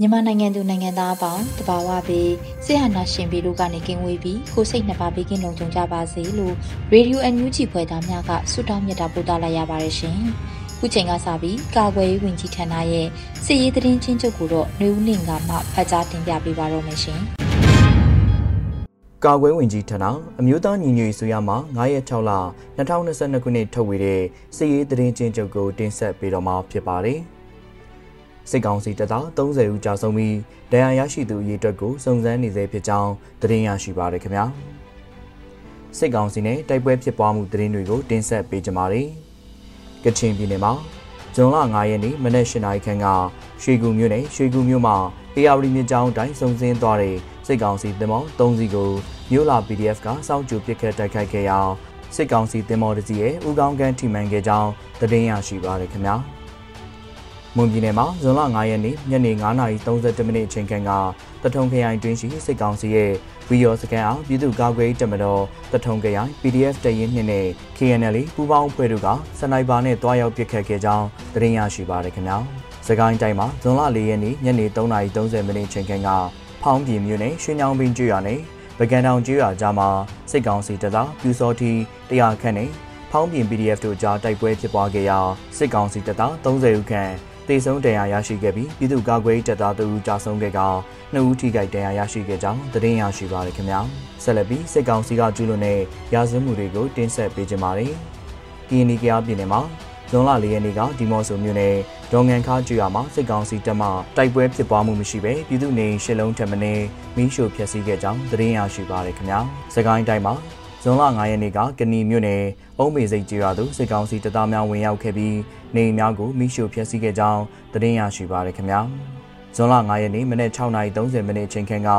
မြန်မာနိုင်ငံသူနိုင်ငံသားအပေါင်းတဘာဝပြီးဆရာနာရှင်ပြီးတို့ကနေကင်းဝေးပြီးကိုစိတ်နှစ်ပါးဘေးကင်းလုံခြုံကြပါစေလို့ရေဒီယိုအန်ယူဂျီဖွဲ့သားများကဆုတောင်းမြတ်တာပို့သလိုက်ရပါတယ်ရှင်။ခုချိန်ကစပြီးကာကွယ်ရေးဝန်ကြီးဌာနရဲ့စစ်ရေးသတင်းချင်းချုပ်ကိုတော့နေဦးနေကမှဖတ်ကြားတင်ပြပေးပါတော့မယ်ရှင်။ကာကွယ်ဝင်ကြီးဌာနအမျိုးသားညီညွတ်ရေးဆိုရမှာ9ရက်6လ2022ခုနှစ်ထုတ်ဝေတဲ့စစ်ရေးသတင်းချင်းချုပ်ကိုတင်ဆက်ပေးတော့မှာဖြစ်ပါတယ်။ စစ်ကောင်စီတပ်သား30ဦးကြာဆုံးပြီးဒဏ်ရာရရှိသူအရေအတွက်ကိုစုံစမ်းနေသေးဖြစ်ကြောင်းသတင်းရရှိပါရခင်ဗျာစစ်ကောင်စီနဲ့တိုက်ပွဲဖြစ်ပွားမှုသတင်းတွေကိုတင်ဆက်ပေးကြပါမယ်ကချင်ပြည်နယ်မှာဇွန်လ9ရက်နေ့မနက်၈နာရီခန့်ကရွှေကူမြို့နယ်ရွှေကူမြို့မှာအေယာဝတီမြစ်ကြောင်းတိုင်းစုံစင်းသွားတဲ့စစ်ကောင်စီတင်မော3စီးကိုမြို့လာ PDF ကစောင့်ကြိုပစ်ခတ်တိုက်ခိုက်ခဲ့ရာစစ်ကောင်စီတင်မောတစ်စီးရဲ့ဦးကောင်းကန်ထိမှန်ခဲ့ကြောင်းသတင်းရရှိပါရခင်ဗျာ။ မွန်ပြည်နယ်မှာဇွန်လ9ရက်နေ့ညနေ9:32မိနစ်အချိန်ခန့်ကတထုံခရိုင်တွင်းရှိစစ်ကောင်စီရဲ့ဗီယောစကန်အောင်ပြည်သူ့ကာကွယ်ရေးတပ်မတော်တထုံခရိုင် PDF တရင်နှင့်နဲ့ KNL ပူးပေါင်းအဖွဲ့တို့ကစနိုက်ပါနဲ့တွားရောက်ပစ်ခတ်ခဲ့ကြောင်းသတင်းရရှိပါရခင်ဗျာ။စကိုင်းတိုင်းမှာဇွန်လ4ရက်နေ့ညနေ3:30မိနစ်အချိန်ခန့်ကဖောင်းပြည်မြို့နယ်ရွှေညောင်ပင်ကျွော်နယ်ပကံတောင်ကျွော်ကြားမှာစစ်ကောင်စီတပ်သားပြူစောတီတရားခန့်နဲ့ဖောင်းပြင် PDF တို့ကြားတိုက်ပွဲဖြစ်ပွားခဲ့ရာစစ်ကောင်စီတပ်သား30ဦးခန့် တေဆုံးတရားရရှိခဲ့ပြီးပြည်သူ့ကာကွယ်တပ်သားတို့ကြာဆုံးခဲ့ကောင်နှစ်ဦးထိခိုက်တရားရရှိခဲ့ကြောင်းသတင်းရရှိပါရခင်ဗျာဆက်လက်ပြီးစစ်ကောင်စီကကျူးလွန်တဲ့ရာဇဝတ်မှုတွေကိုတင်ဆက်ပေးကြပါမယ်။ဒီနီကယာပြည်နယ်မှာဇွန်လ၄ရက်နေ့ကဒီမော့ဆိုမြို့နယ်ဒေါငန်ခါကျွာမှာစစ်ကောင်စီတပ်မှတိုက်ပွဲဖြစ်ပွားမှုမရှိဘဲပြည်သူနေရှစ်လုံးထက်မင်းမီးရှို့ဖျက်ဆီးခဲ့ကြောင်းသတင်းရရှိပါရခင်ဗျာ။စကိုင်းတိုင်းမှာ ဇွန်လ9ရက်နေ့ကကဏီမြို့နယ်အုံးမေစိတ်ကျေးရွာသို့စစ်ကောင်စီတပ်သားများဝင်ရောက်ခဲ့ပြီးနေအိမ်များကိုမိရှို့ဖျက်ဆီးခဲ့ကြောင်းသတင်းရရှိပါရခင်ဗျာဇွန်လ9ရက်နေ့မနေ့6:30မိနစ်အချိန်ခန့်က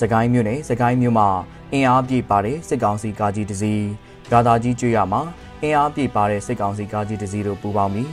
စကိုင်းမြို့နယ်စကိုင်းမြို့မှာအင်အားပြည့်ပါတဲ့စစ်ကောင်စီကားကြီးတစ်စီးဂါသာကြီးကျွော်မှာအင်အားပြည့်ပါတဲ့စစ်ကောင်စီကားကြီးတစ်စီးတို့ပူးပေါင်းပြီး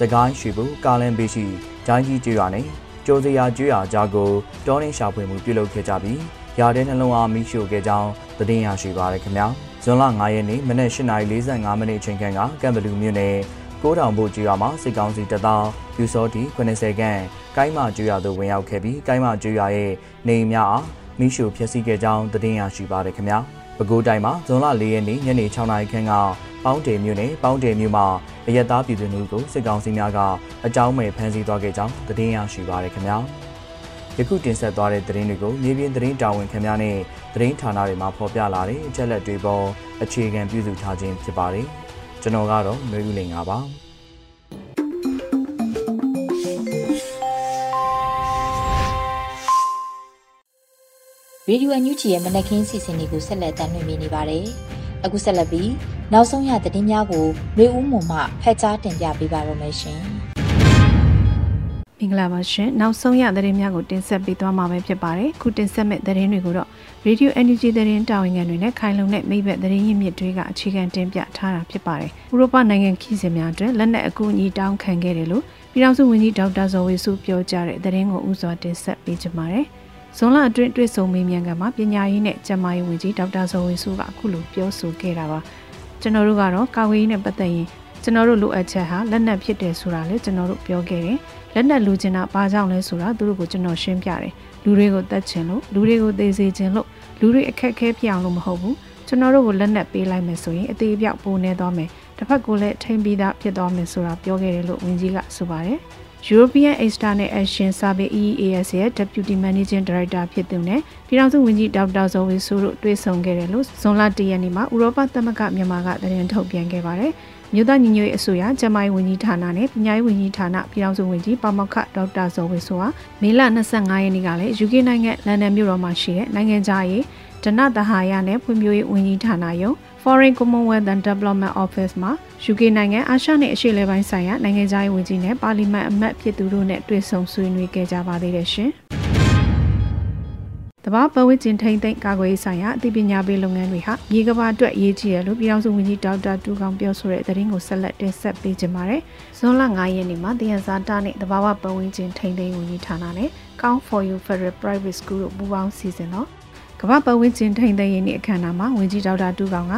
စကိုင်းရွှေဘူကားလန်ဘေးရှိဂျိုင်းကြီးကျွော်နဲ့ကျိုးစရာကျွော်ကြားကိုတောင်းနှင်းရှာဖွေမှုပြုလုပ်ခဲ့ကြပြီး ရာတဲ့နှလုံးအားမိရှို့ခဲ့ကြောင်းသတင်းရရှိပါရခင်ဗျာဇွန်လ9ရက်နေ့မနက်8:45မိနစ်အချိန်ခန့်ကကံဘလူမြို့နယ်ကိုးတောင်ဘို့ကျွော်မှာစစ်ကောင်စီတပ်သားယူစောတီ90ခန့်ကိုင်းမကျွော်သို့ဝင်ရောက်ခဲ့ပြီးကိုင်းမကျွော်ရဲ့နေအိမ်များအားမိရှုဖျက်ဆီးခဲ့ကြောင်းသတင်းရရှိပါတယ်ခင်ဗျာပဲခူးတိုင်းမှာဇွန်လ4ရက်နေ့ညနေ6နာရီခန့်ကပေါင်းတေမြို့နယ်ပေါင်းတေမြို့မှာအရက်သားပြည်သူတွေကိုစစ်ကောင်စီများကအကြောင်းမဲ့ဖမ်းဆီးသွားခဲ့ကြောင်းသတင်းရရှိပါရခင်ဗျာ ယခုတင်ဆက်သွားတဲ့သတင်းတွေကိုမြေပြင်သတင်းတာဝန်ခံများနဲ့သတင်းဌာနတွေမှာဖော်ပြလာတဲ့အချက်လက်တွေပေါ်အခြေခံပြုစုထားခြင်းဖြစ်ပါတယ်။ကျွန်တော်ကတော့နှွေးဦးလင်ပါပါရေဒီယိုအန်ယူဂျီရဲ့မနက်ခင်းစီစဉ်တွေကိုဆက်လက်တင်ပြနေပါတယ်။အခုဆက်လက်ပြီးနောက်ဆုံးရသတင်းများကိုမျိုးဦးမွန်မှဖတ်ကြားတင်ပြပေးပါရမရှင်။ မင်္ဂလာပါရှင်နောက်ဆုံးရသတင်းများကိုတင်ဆက်ပေးသွားမှာပဲဖြစ်ပါတယ်ခုတင်ဆက်မဲ့သတင်းတွေကိုတော့ Radio Energy သတင်းတာဝန်ခံတွေနဲ့ခိုင်လုံတဲ့မိဘသတင်းရင်းမြစ်တွေကအခြေခံတင်ပြထားတာဖြစ်ပါတယ်ဥရောပနိုင်ငံခီးစဉ်များအတွက်လက်နက်အကူအညီတောင်းခံခဲ့တယ်လို့ပြည်ထောင်စုဝန်ကြီးဒေါက်တာဇော်ဝေစုပြောကြားတဲ့သတင်းကိုဥစွာတင်ဆက်ပေးကြပါမယ်ဇွန်လအတွင်းတွေ့ဆုံမေးမြန်းကမှာပညာရေးနဲ့ကျန်းမာရေးဝန်ကြီးဒေါက်တာဇော်ဝေစုကအခုလိုပြောဆိုခဲ့တာပါကျွန်တော်တို့ကတော့ကာဝေးရေးနဲ့ပတ်သက်ရင် ကျွန်တော်တို့လိုအပ်ချက်ဟာလက်နက်ဖြစ်တယ်ဆိုတာလည်းကျွန်တော်တို့ပြောခဲ့တယ်လက်နက်လူချင်တာဘာကြောင့်လဲဆိုတာသူတို့ကိုကျွန်တော်ရှင်းပြတယ်လူတွေကိုတတ်ချင်လို့လူတွေကိုသေစေချင်လို့လူတွေအခက်ခဲဖြစ်အောင်လို့မဟုတ်ဘူးကျွန်တော်တို့ကိုလက်နက်ပေးလိုက်မယ်ဆိုရင်အသေးအပြောက်ပိုနေသွားမယ်တစ်ဖက်ကလည်းထိမ့်ပြီးသားဖြစ်သွားမယ်ဆိုတာပြောခဲ့တယ်လို့ဝန်ကြီးကဆိုပါတယ်။ European External Action Service EEAS ရဲ့ Deputy Managing Director ဖြစ်သူနဲ့ပြည်ထောင်စုဝန်ကြီးဒေါက်တာဇော်ဝေဆိုးတို့တွေ့ဆုံခဲ့တယ်လို့ဇွန်လ၁ရက်နေ့မှာဥရောပသမဂ္ဂမြန်မာကသတင်းထုတ်ပြန်ခဲ့ပါတယ်။ မြို့သားညီညွတ်ရေးအစိုးရကျမိုင်းဝန်ကြီးဌာနနဲ့ပညာရေးဝန်ကြီးဌာနပြည်ထောင်စုဝန်ကြီးပါမောက္ခဒေါက်တာဇော်ဝေဆိုးဟာမေလ25ရက်နေ့ကလည်း UK နိုင်ငံလန်ဒန်မြို့တော်မှာရှိတဲ့နိုင်ငံခြားရေးဒနသဟာယနဲ့ဖွံ့ဖြိုးရေးဝန်ကြီးဌာနယုံ Foreign Commonwealth and Development Office မှာ UK နိုင်ငံအာရှနဲ့အရှေ့အလယ်ပိုင်းဆိုင်ရာနိုင်ငံခြားရေးဝန်ကြီးနဲ့ပါလီမန်အမတ်ဖြစ်သူတို့နဲ့တွေ့ဆုံဆွေးနွေးခဲ့ကြပါသေးတယ်ရှင်။ တဘာပဝစ်ကျင်ထိမ့်သိမ့်ကာကွယ်ရေးဆိုင်ရာအသိပညာပေးလုပ်ငန်းတွေဟာမြေကဘာအတွက်အရေးကြီးတယ်လို့ပြည်ထောင်စုဝန်ကြီးဒေါက်တာတူကောင်ပြောဆိုတဲ့သတင်းကိုဆက်လက်တင်ဆက်ပေးကြပါမယ်။ဇွန်လ9ရက်နေ့မှာတရားစာတာနဲ့တဘာဝပဝစ်ကျင်ထိမ့်သိမ့်ဝန်ကြီးဌာနနဲ့ Count for You Federal Private School တို့ပူးပေါင်းစီစဉ်တော့ကမ္ဘာပဝစ်ကျင်ထိမ့်သိမ့်ရေးနေ့အခမ်းအနားမှာဝန်ကြီးဒေါက်တာတူကောင်က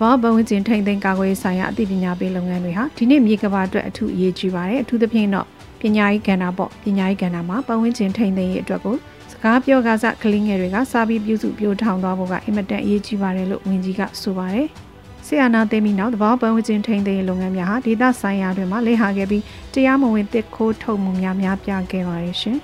ဘောဘဝင်းကျင်ထိမ့်သိမ်းကာကွယ်ရေးဆိုင်ရာအသိပညာပေးလုပ်ငန်းတွေဟာဒီနေ့မြေကဘာအတွက်အထူးအရေးကြီးပါတယ်အထူးသဖြင့်တော့ပညာရေးကဏ္ဍပေါ့ပညာရေးကဏ္ဍမှာပဝင်းကျင်ထိမ့်သိမ်းရေးအတွက်ကိုစ ကားပြောကားစကလေးငယ်တွေကစာပြီးပြုစုပြောထောင်သွားဖို့ကအင်မတန်အရေးကြီးပါတယ်လို့ဝန်ကြီးကဆိုပါတယ်ဆီယနာသိမ်းပြီးနောက်တဘောပဝင်းကျင်ထိမ့်သိမ်းရေးလုပ်ငန်းများဟာဒေသဆိုင်ရာတွေမှာလေ့ဟာခဲ့ပြီးတရားမဝင်တစ်ခိုးထုတ်မှုများများပြခဲ့ပါတယ်ရှင်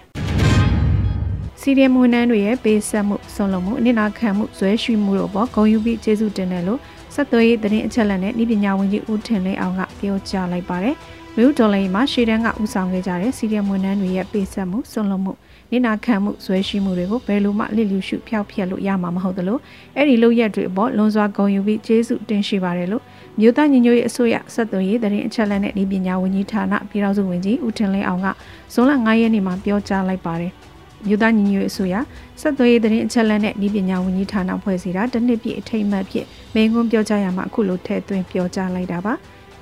စီရီယမ်ဝန်ထမ်းတွေရဲ့ပေးဆက်မှုဆုံးလုံးမှုအနစ်နာခံမှုဇွဲရှိမှုတို့ပေါ်ဂုဏ်ယူပြီးကျေးဇူးတင်တယ်လို့ဆက်သွယ်ရေးသတင်းအချက်အလက်နဲ့ဤပညာဝန်ကြီးဦးထင်လင်းအောင်ကပြောကြားလိုက်ပါတယ်။ မြို့ဒေါ်လာမှာရှေ့တန်းကဦးဆောင်ခဲ့ကြတဲ့စီရီယမ်ဝန်ထမ်းတွေရဲ့ပေးဆက်မှုစွန့်လွတ်မှုနေနာခံမှုဇွဲရှိမှုတွေကိုဘယ်လိုမှလစ်လျူရှုဖျောက်ဖျက်လို့ရမှာမဟုတ်သလိုအဲ့ဒီလုပ်ရက်တွေအပေါ်လွန်စွာဂုဏ်ယူပြီးကျေးဇူးတင်ရှိပါတယ်လို့မြို့သားညီညွတ်ရေးအစိုးရဆက်သွယ်ရေးသတင်းအချက်အလက်နဲ့ဤပညာဝန်ကြီးဌာနပြည်ထောင်စုဝန်ကြီးဦးထင်လင်းအောင်ကဇွန်လ9ရက်နေ့မှာပြောကြားလိုက်ပါတယ်။မြို့သားညီညွတ်ရေးအစိုးရဆက်သွယ်ရေးသတင်းအချက်အလက်နဲ့ဤပညာဝန်ကြီးဌာနဖွဲ့စည်းတာတစ်နှစ်ပြည့်အထိမ်းအမှတ်ဖြစ်မိန့်ခွန်းပြောကြားရမှာအခုလိုထည့်သွင်းပြောကြားလိုက်တာပါ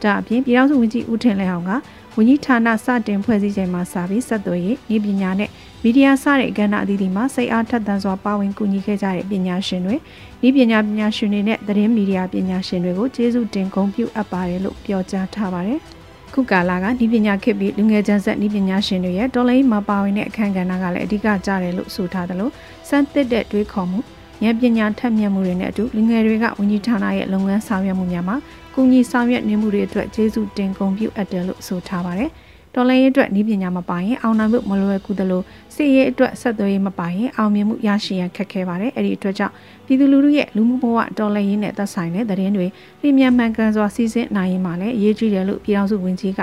ဒါအပြင်ပြည်ထောင်စုဝန်ကြီးဦးထင်လဲအောင်ကဝန်ကြီးဌာနစတင်ဖွဲ့စည်းချိန်မှာစပြီးဆက်သွယ်ရေးဤပညာနဲ့မီဒီယာစတဲ့ကဏ္ဍအသီးသီးမှာစိတ်အားထက်သန်စွာပါဝင်ကူညီခဲ့ကြတဲ့ပညာရှင်တွေဤပညာပညာရှင်တွေနဲ့သတင်းမီဒီယာပညာရှင်တွေကိုကျေးဇူးတင်ဂုဏ်ပြုအပ်ပါတယ်လို့ပြောကြားထားပါတယ်။ခုကာလာကဤပညာခေတ်ပြီးလူငယ်ကျန်းဆက်ဤပညာရှင်တွေရဲ့တော်လိုင်းမှာပါဝင်တဲ့အခမ်းကဏ္ဍကလည်းအဓိကကျတယ်လို့ဆိုထားသလိုစမ်းသစ်တဲ့တွေးခေါ်မှုဉာဏ်ပညာထက်မြက်မှုတွေနဲ့အတူလူငယ်တွေကဝန်ကြီးဌာနရဲ့လုပ်ငန်းဆောင်ရွက်မှုများမှာ ကူညီဆောင်ရွက်နေမှုတွေအတွက်ကျေးဇူးတင်ဂုဏ်ပြုအပ်တယ်လို့ဆိုထားပါတယ်။တော်လှန်ရေးအတွက်ဤပညာမပါရင်အောင်နိုင်မှုမလွယ်ကူသလိုစစ်ရေးအတွက်ဆက်သွယ်ရေးမပါရင်အောင်မြင်မှုရရှိရန်ခက်ခဲပါတယ်အဲ့ဒီအတွက်ကြောင့်ပြည်သူလူထုရဲ့လူမှုဘဝတော်လှန်ရေးနဲ့သက်ဆိုင်တဲ့သတင်းတွေပြင်းမြန်မှန်ကန်စွာစီစဉ်နိုင်ရင်မှလည်းအရေးကြီးတယ်လို့ပြည်ထောင်စုဝန်ကြီးက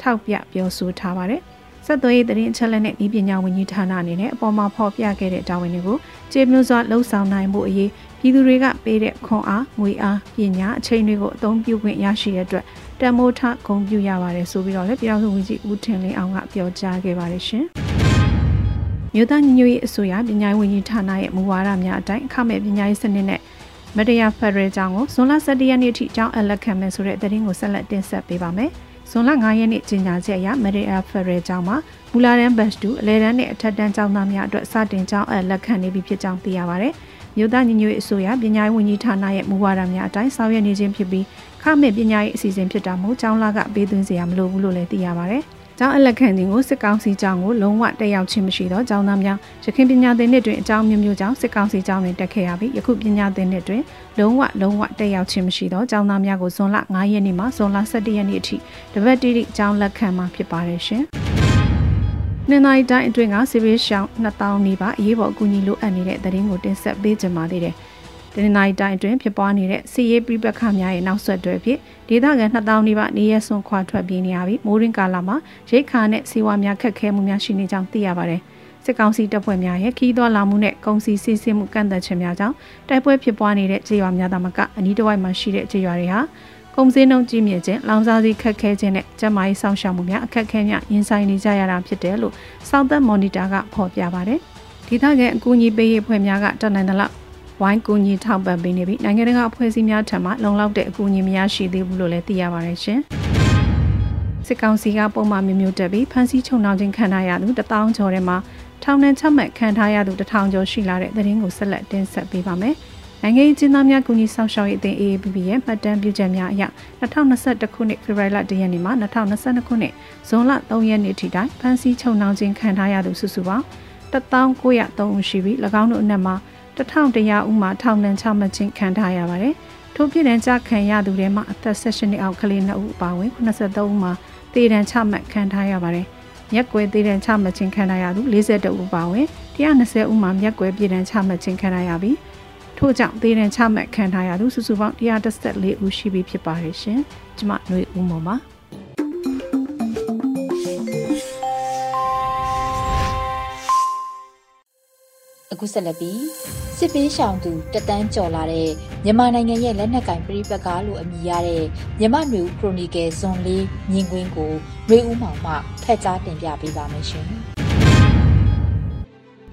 ထောက်ပြပြောဆိုထားပါတယ် ဆက်သွယ်ရေးသတင်းအချက်အလက်နဲ့ဤပညာဝန်ကြီးဌာနအနေနဲ့အပေါ်မှာဖော်ပြခဲ့တဲ့တာဝန်တွေကိုကျေပြင်းစွာလှုပ်ဆောင်နိုင်ဖို့အရေးပြည်သူတွေကပေးတဲ့ခွန်အားငွေအားပညာအချိန်တွေကိုအသုံးပြုခွင့်ရရှိတဲ့အတွက်တန်မိုးထဂုံပြုရပါတယ်ဆိုပြီးတော့လည်းပြည်ထောင်စုဝန်ကြီးဦးထင်လင်းအောင်ကပြောကြားခဲ့ပါတယ်ရှင်။မြို့သားညီညွတ်ရေးအစိုးရပညာရေးဝန်ကြီးဌာနရဲ့မူဝါဒများအတိုင်းအခမဲ့ပညာရေးစနစ်နဲ့မတရားဖက်ဒရယ်ကျောင်းကိုဇွန်လ17ရက်နေ့ထိကျောင်းအလက်ခံမယ်ဆိုတဲ့သတင်းကိုဆက်လက်တင်ဆက်ပေးပါမယ်။ ဇွန်လ9ရက်နေ့ကြေညာချက်အရမရီယာဖရယ်ကျောင်းမှာမူလာတန်းဘတ်တူအလဲတန်းနဲ့အထက်တန်းကျောင်းသားများအတွက်စတင်ကျောင်းအလက်ခံနေပြီဖြစ်ကြောင်းသိရပါဗျ။မြို့သားညီညွတ်ရေးအစိုးရပညာရေးဝန်ကြီးဌာနရဲ့မူဝါဒများအတိုင်းဆောင်ရွက်နေခြင်းဖြစ်ပြီးခမဲ့ပညာရေးအစီအစဉ်ဖြစ်တာမို့ကျောင်းလာကပေးသွင်းစရာမလိုဘူးလို့လည်းသိရပါဗျ။ ကျောင်းအလက်ခံခြင်းကိုစစ်ကောင်စီကျောင်းကိုလုံးဝတက်ရောက်ခြင်းမရှိသောကျောင်းသားများရခိုင်ပညာသင်နှစ်တွင်အကြောင်းမျိုးမျိုးကြောင့်စစ်ကောင်စီကျောင်းတွင်တက်ခဲ့ရပြီးယခုပညာသင်နှစ်တွင်လုံးဝလုံးဝတက်ရောက်ခြင်းမရှိသောကျောင်းသားများကိုဇွန်လ9ရက်နေ့မှဇွန်လ17ရက်နေ့အထိတပတ်တိတိကျောင်းလက်ခံမှာဖြစ်ပါတယ်ရှင်။နေ့တိုင်းတိုင်းအတွင်းကစီဗီရှောင်း2000နီးပါးအရေးပေါ်အကူအညီလိုအပ်နေတဲ့သတင်းကိုတင်ဆက်ပေးကြပါသေးတယ်။ တနင်္လာရီတိုင်းအတွင်းဖြစ်ပွားနေတဲ့စီရေးပြပခများရဲ့နောက်ဆက်တွဲဖြစ်ဒေသခံ2000နီးပါးနေရဆွန်ခွာထွက်ပြေးနေရပြီးမိုးရင်းကာလမှာရိတ်ခါနဲ့စီဝါများခက်ခဲမှုများရှိနေကြောင်းသိရပါတယ်။စစ်ကောင်စီတပ်ဖွဲ့များရဲ့ခီးသွွာလာမှုနဲ့ကုန်စည်စီးဆင်းမှုကန့်သက်ခြင်းများကြောင့်တိုက်ပွဲဖြစ်ပွားနေတဲ့ခြေရွာများသာမကအနီးတစ်ဝိုက်မှာရှိတဲ့ခြေရွာတွေဟာကုန်စည်နှုန်းကြီးမြင့်ခြင်းလောင်စာဆီခက်ခဲခြင်းနဲ့ကျန်းမာရေးဆောင်ရှောက်မှုများအခက်အခဲများရင်ဆိုင်နေကြရတာဖြစ်တယ်လို့စောင့်သက်မော်နီတာကဖော်ပြပါတယ်။ဒေသခံအကူအညီပေးရေးဖွဲ့များကတနင်္လာ ဝိုင်းကူညီထောက်ပံ့ပေးနေပြီးနိုင်ငံတကာအဖွဲ့အစည်းများထံမှလုံလောက်တဲ့အကူအညီမရရှိသေးဘူးလို့လည်းသိရပါတယ်ရှင်။စစ်ကောင်စီကပုံမှန်မျိုးမျိုးတက်ပြီးဖမ်းဆီးချုပ်နှောင်ခြင်းခံထားရသူ1000ကျော်ထဲမှာထောင်နှံချက်မှတ်ခံထားရသူ1000ကျော်ရှိလာတဲ့သတင်းကိုဆက်လက်တင်ဆက်ပေးပါမယ်။နိုင်ငံရေးကျင်းသားများကူညီဆောင်ရှောက်ရေးအသင်း AAPP ရဲ့မှတ်တမ်းပြုချက်များအရ2021ခုနှစ်ဖေဖော်ဝါရီလ1ရက်နေ့မှ2022ခုနှစ်ဇွန်လ3ရက်နေ့ထိတိုင်ဖမ်းဆီးချုပ်နှောင်ခြင်းခံထားရသူစုစုပေါင်း1903ဦးရှိပြီး၎င်းတို့အနက်မှာ 1100ဦးမှထောင်ဒဏ်ချမှတ်ခြင်းခံထားရပါတယ်။ထိုပြည်ဒဏ်ချခံရသူတွေမှာအသက်16နှစ်အောက်ကလေး2ဦးအပါအဝင်83ဦးမှာတေဒဏ်ချမှတ်ခံထားရပါတယ်။မြက်ကွယ်တေဒဏ်ချမှတ်ခြင်းခံရသူ42ဦးပါဝင်120ဦးမှာမြက်ကွယ်ပြည်ဒဏ်ချမှတ်ခြင်းခံရပြီးထို့ကြောင့်တေဒဏ်ချမှတ်ခံထားရသူစုစုပေါင်း114ဦးရှိပြီဖြစ်ပါတယ်ရှင်။ကျွန်မຫນွေဦးမောပါ။ အခုဆက်လက်ပြီးစစ်ပေးရှောင်သူတတန်းကျော်လာတဲ့မြန်မာနိုင်ငံရဲ့လက်နက်ကင်ပြည်ပကလို့အမည်ရတဲ့မြန်မာ့မျိုးခရိုနီကယ်ဇွန်လေးမြင်ကွင်းကိုရေဦးမောင်မှဖက်ကြားတင်ပြပေးပါမယ်ရှင်။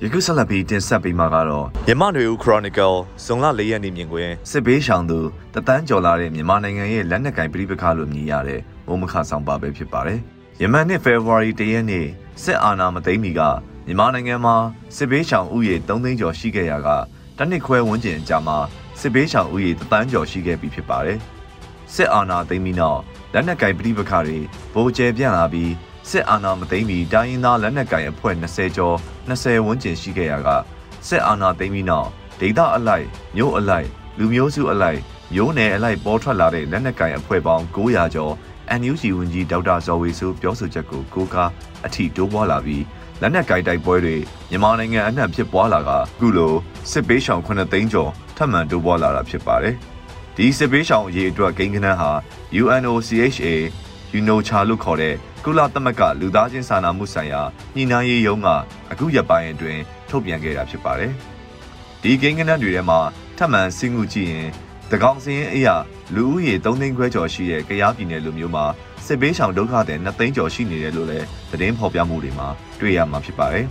ယခုဆက်လက်ပြီးတင်ဆက်ပေးမှာကတော့မြန်မာ့မျိုးခရိုနီကယ်ဇွန်လ၄ရက်နေ့မြင်ကွင်းစစ်ပေးရှောင်သူတတန်းကျော်လာတဲ့မြန်မာနိုင်ငံရဲ့လက်နက်ကင်ပြည်ပကလို့မြည်ရတဲ့မုံမခဆောင်ပါပဲဖြစ်ပါတယ်။ယမန်နှစ်ဖေဖော်ဝါရီ၁ရက်နေ့စစ်အာဏာမသိမ်းမီက မြန်မာနိုင်ငံမှာစစ်ဘေးရှောင်ဥယျာဉ်3သိန်းကျော်ရှိခဲ့ရာကတနစ်ခွဲဝန်းကျင်အကြာမှာစစ်ဘေးရှောင်ဥယျာဉ်3တန်းကျော်ရှိခဲ့ပြီဖြစ်ပါတယ်။စစ်အာဏာသိမ်းပြီးနောက်လက်နက်ကင်ပြည်ပခါတွေဗိုလ်ကျဲပြန့်လာပြီးစစ်အာဏာမသိမ်းမီတိုင်းရင်းသားလက်နက်ကင်အဖွဲ့20ကျော်20ဝန်းကျင်ရှိခဲ့ရာကစစ်အာဏာသိမ်းပြီးနောက်ဒေသအလိုက်မြို့အလိုက်လူမျိုးစုအလိုက်မျိုးနယ်အလိုက်ပေါ်ထွက်လာတဲ့လက်နက်ကင်အဖွဲ့ပေါင်း900ကျော် NUG ဝန်ကြီးဒေါက်တာဇော်ဝေဆိုးပြောဆိုချက်ကိုကိုးကားအထီတိုးပွားလာပြီး လက်နက်ကိုင်တိုက်ပွဲတွေမြန်မာနိုင်ငံအနှံ့ဖြစ်ပွားလာကအခုလိုစစ်ပေးရှောင်9သိန်းကျော်ထပ်မံတိုးပွားလာတာဖြစ်ပါတယ်။ဒီစစ်ပေးရှောင်အရေးအတွက်ကိန်းဂဏန်းဟာ UNOCHA UNOCHA လို့ခေါ်တဲ့ကုလသမဂ္ဂလူသားချင်းစာနာမှုဆိုင်ရာညှိနှိုင်းရေးရုံးကအခုရက်ပိုင်းအတွင်းထုတ်ပြန်ခဲ့တာဖြစ်ပါတယ်။ဒီကိန်းဂဏန်းတွေထဲမှာထပ်မံဆင်းငုကြည့်ရင်တကောင်စင်းအရာလူဦးရေ3သိန်းခွဲကျော်ရှိတဲ့ကရားပြည်နယ်လူမျိုးမှာ စစ်ဘေးရှောင်ဒုက္ခသည်2သိန်းကျော်ရှိနေတယ်လို့လည်းသတင်းဖော်ပြမှုတွေမှာတွေ့ရမှာဖြစ်ပါတယ်